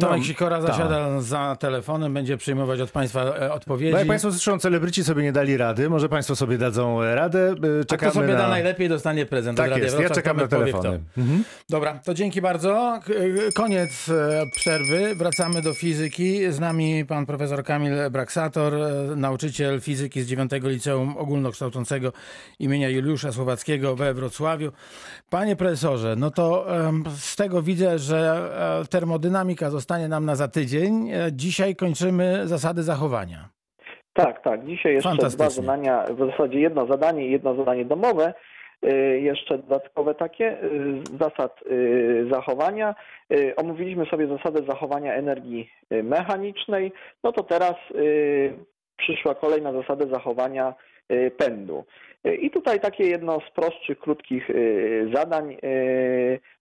Tomek No, Sikora tak. zasiada za telefonem, będzie przyjmować od Państwa e, odpowiedzi. No jak Państwo słyszą, celebryci sobie nie dali rady, może Państwo sobie dadzą radę. Y, A kto Czekamy sobie na... da najlepiej, dostanie prezent. Tak od Radia jest, ja Wrocław. czekam na Tomek telefony. kto. Dobra, to dzięki bardzo. K- Koniec e, przerwy. Wracamy do fizyki. Z nami pan profesor Kamil Braksator, e, nauczyciel fizyki z 9 Liceum Ogólnokształcącego imienia Juliusza Słowackiego we Wrocławiu. Panie profesorze, no to z tego widzę, że e, termodynamika zostanie nam na za tydzień. E, Dzisiaj kończymy zasady zachowania. Tak, tak. Dzisiaj jeszcze dwa zadania, w zasadzie jedno zadanie i jedno zadanie domowe. Y, Jeszcze dodatkowe takie z zasad zachowania. Omówiliśmy sobie zasadę zachowania energii mechanicznej. No to teraz przyszła kolejna zasada zachowania y, pędu. I tutaj takie jedno z prostszych, krótkich zadań.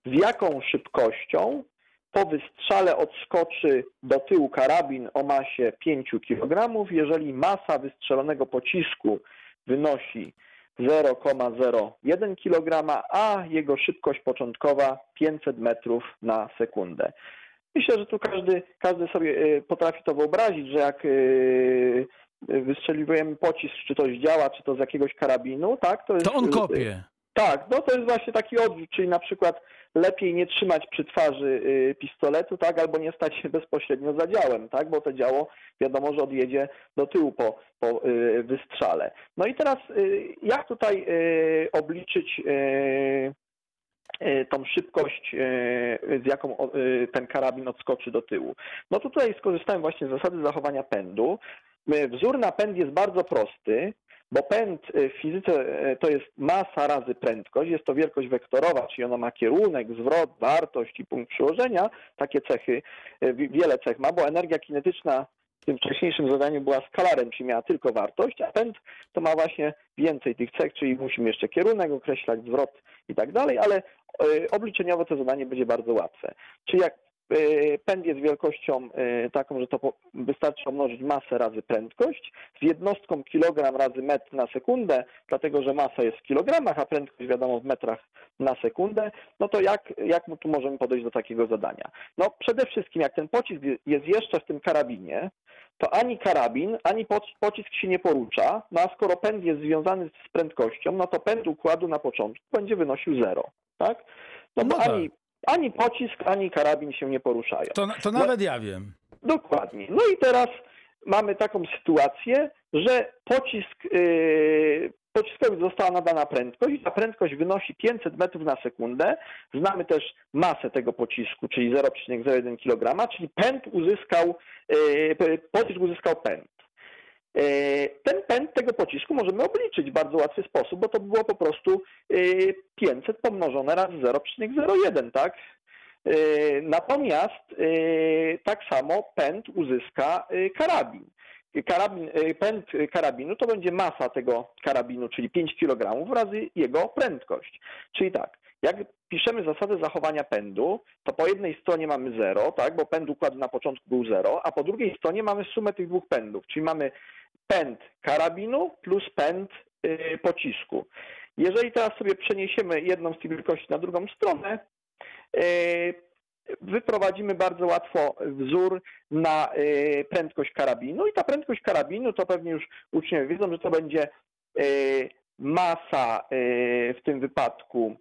Z jaką szybkością po wystrzale odskoczy do tyłu karabin o masie 5 kg, jeżeli masa wystrzelonego pocisku wynosi 0,01 kg, a jego szybkość początkowa 500 metrów na sekundę. Myślę, że tu każdy, każdy sobie y, potrafi to wyobrazić, że jak y, wystrzeliwujemy pocisk, czy to działa, czy to z jakiegoś karabinu, tak? jest, To on y, kopie. tak, no to jest właśnie taki odrzut, czyli na przykład lepiej nie trzymać przy twarzy y, pistoletu, tak, albo nie stać się bezpośrednio za działem, tak, bo to działo wiadomo, że odjedzie do tyłu po, po y, wystrzale. No i teraz y, jak tutaj obliczyć tą szybkość, z jaką ten karabin odskoczy do tyłu. No tutaj skorzystałem właśnie z zasady zachowania pędu. Wzór na pęd jest bardzo prosty, bo pęd y, w fizyce y, to jest masa razy prędkość, jest to wielkość wektorowa, czyli ona ma kierunek, zwrot, wartość i punkt przyłożenia. Takie cechy, y, wi- wiele cech ma, bo energia kinetyczna w tym wcześniejszym zadaniu była skalarem, czyli miała tylko wartość, a pęd to ma właśnie więcej tych cech, czyli musimy jeszcze kierunek określać, zwrot i tak dalej, ale obliczeniowo to zadanie będzie bardzo łatwe. Czyli jak pęd jest wielkością y, taką, że to wystarczy pomnożyć masę razy prędkość z jednostką kilogram razy metr na sekundę, dlatego że masa jest w kilogramach, a prędkość wiadomo w metrach na sekundę, no to jak, jak tu możemy podejść do takiego zadania? No przede wszystkim jak ten pocisk jest jeszcze w tym karabinie, to ani karabin, ani po- pocisk się nie porusza, no a skoro pęd jest związany z prędkością, no to pęd układu na początku będzie wynosił zero, tak? No bo No tak. ani, ani pocisk, ani karabin się nie poruszają. To, to nawet ja wiem. Dokładnie. No i teraz mamy taką sytuację, że pocisk, yy, pociskowi została nadana prędkość, ta prędkość wynosi 500 metrów na sekundę. Znamy też masę tego pocisku, czyli 0,01 kg, czyli pęd uzyskał, yy, pocisk uzyskał pęd. Yy, Ten pęd tego pocisku możemy obliczyć w bardzo łatwy sposób, bo to było po prostu yy, 500 pomnożone razy 0,01, tak? Yy, Natomiast tak samo pęd uzyska karabin. Karabin, pęd karabinu to będzie masa tego karabinu, czyli 5 kg razy jego prędkość. Czyli tak, jak piszemy zasadę zachowania pędu, to po jednej stronie mamy 0, tak, bo pęd układu na początku był 0, a po drugiej stronie mamy sumę tych dwóch pędów, czyli mamy pęd karabinu plus pęd yy, pocisku. Jeżeli teraz sobie przeniesiemy jedną z tych wielkości na drugą stronę, yy, wyprowadzimy bardzo łatwo wzór na yy, prędkość karabinu i ta prędkość karabinu to pewnie już uczniowie wiedzą, że to będzie masa w tym wypadku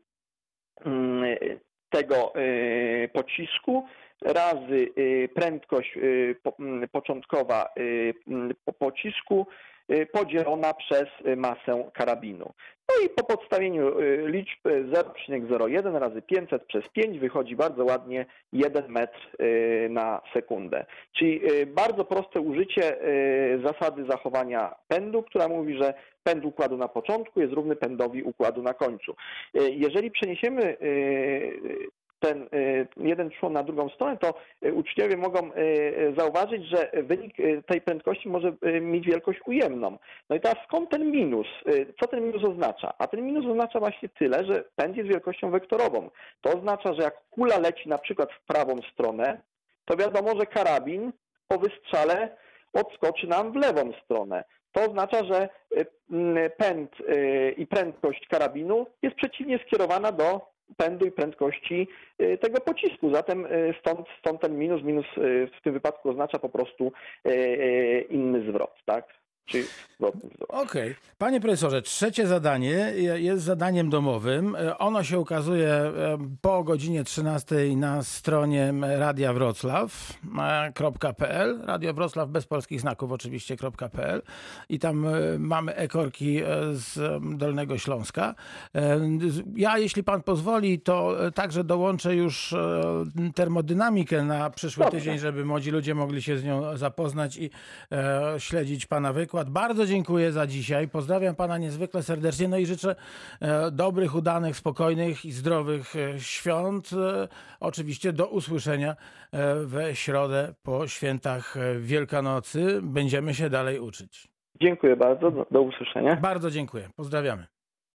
yy, tego yy, pocisku. Razy yy, prędkość po, mm, początkowa mm, po pocisku podzielona przez yy, masę karabinu. No i po podstawieniu y, liczb y, 0,01 razy 500 przez 5 wychodzi bardzo ładnie 1 metr y, na sekundę. Czyli y, bardzo proste użycie y, zasady zachowania pędu, która mówi, że pęd układu na początku jest równy pędowi układu na końcu. Y, Jeżeli przeniesiemy y, ten y, jeden człon na drugą stronę, to y, uczniowie mogą y, zauważyć, że wynik tej prędkości może mieć wielkość ujemną. No i teraz skąd ten minus? Co ten minus oznacza? A ten minus oznacza właśnie tyle, że pęd jest wielkością wektorową. To oznacza, że jak kula leci na przykład w prawą stronę, to wiadomo, że karabin po wystrzale odskoczy nam w lewą stronę. To oznacza, że pęd i prędkość karabinu jest przeciwnie skierowana do pędu i prędkości y, tego pocisku. Zatem y, stąd, stąd ten minus, minus y, w tym wypadku oznacza po prostu inny zwrot, tak? Zwrotny zwrot. Okej. Panie profesorze, trzecie zadanie jest zadaniem domowym. E, Ono się ukazuje e, po godzinie 13 na stronie Radia Wrocław.pl. Radio Wrocław bez polskich znaków oczywiście.pl i tam e, mamy ekorki e, z Dolnego Śląska. E, Ja, jeśli pan pozwoli, to e, także dołączę już e, termodynamikę na przyszły Dobrze. tydzień, żeby młodzi ludzie mogli się z nią zapoznać i e, śledzić pana wykład. Bardzo dziękuję za dzisiaj. Pozdrawiam pana niezwykle serdecznie. No i życzę e, dobrych, udanych, spokojnych i zdrowych e, świąt. E, oczywiście do usłyszenia we środę po świętach Wielkanocy. Będziemy się dalej uczyć. Dziękuję bardzo, do, do usłyszenia. Bardzo dziękuję. Pozdrawiamy.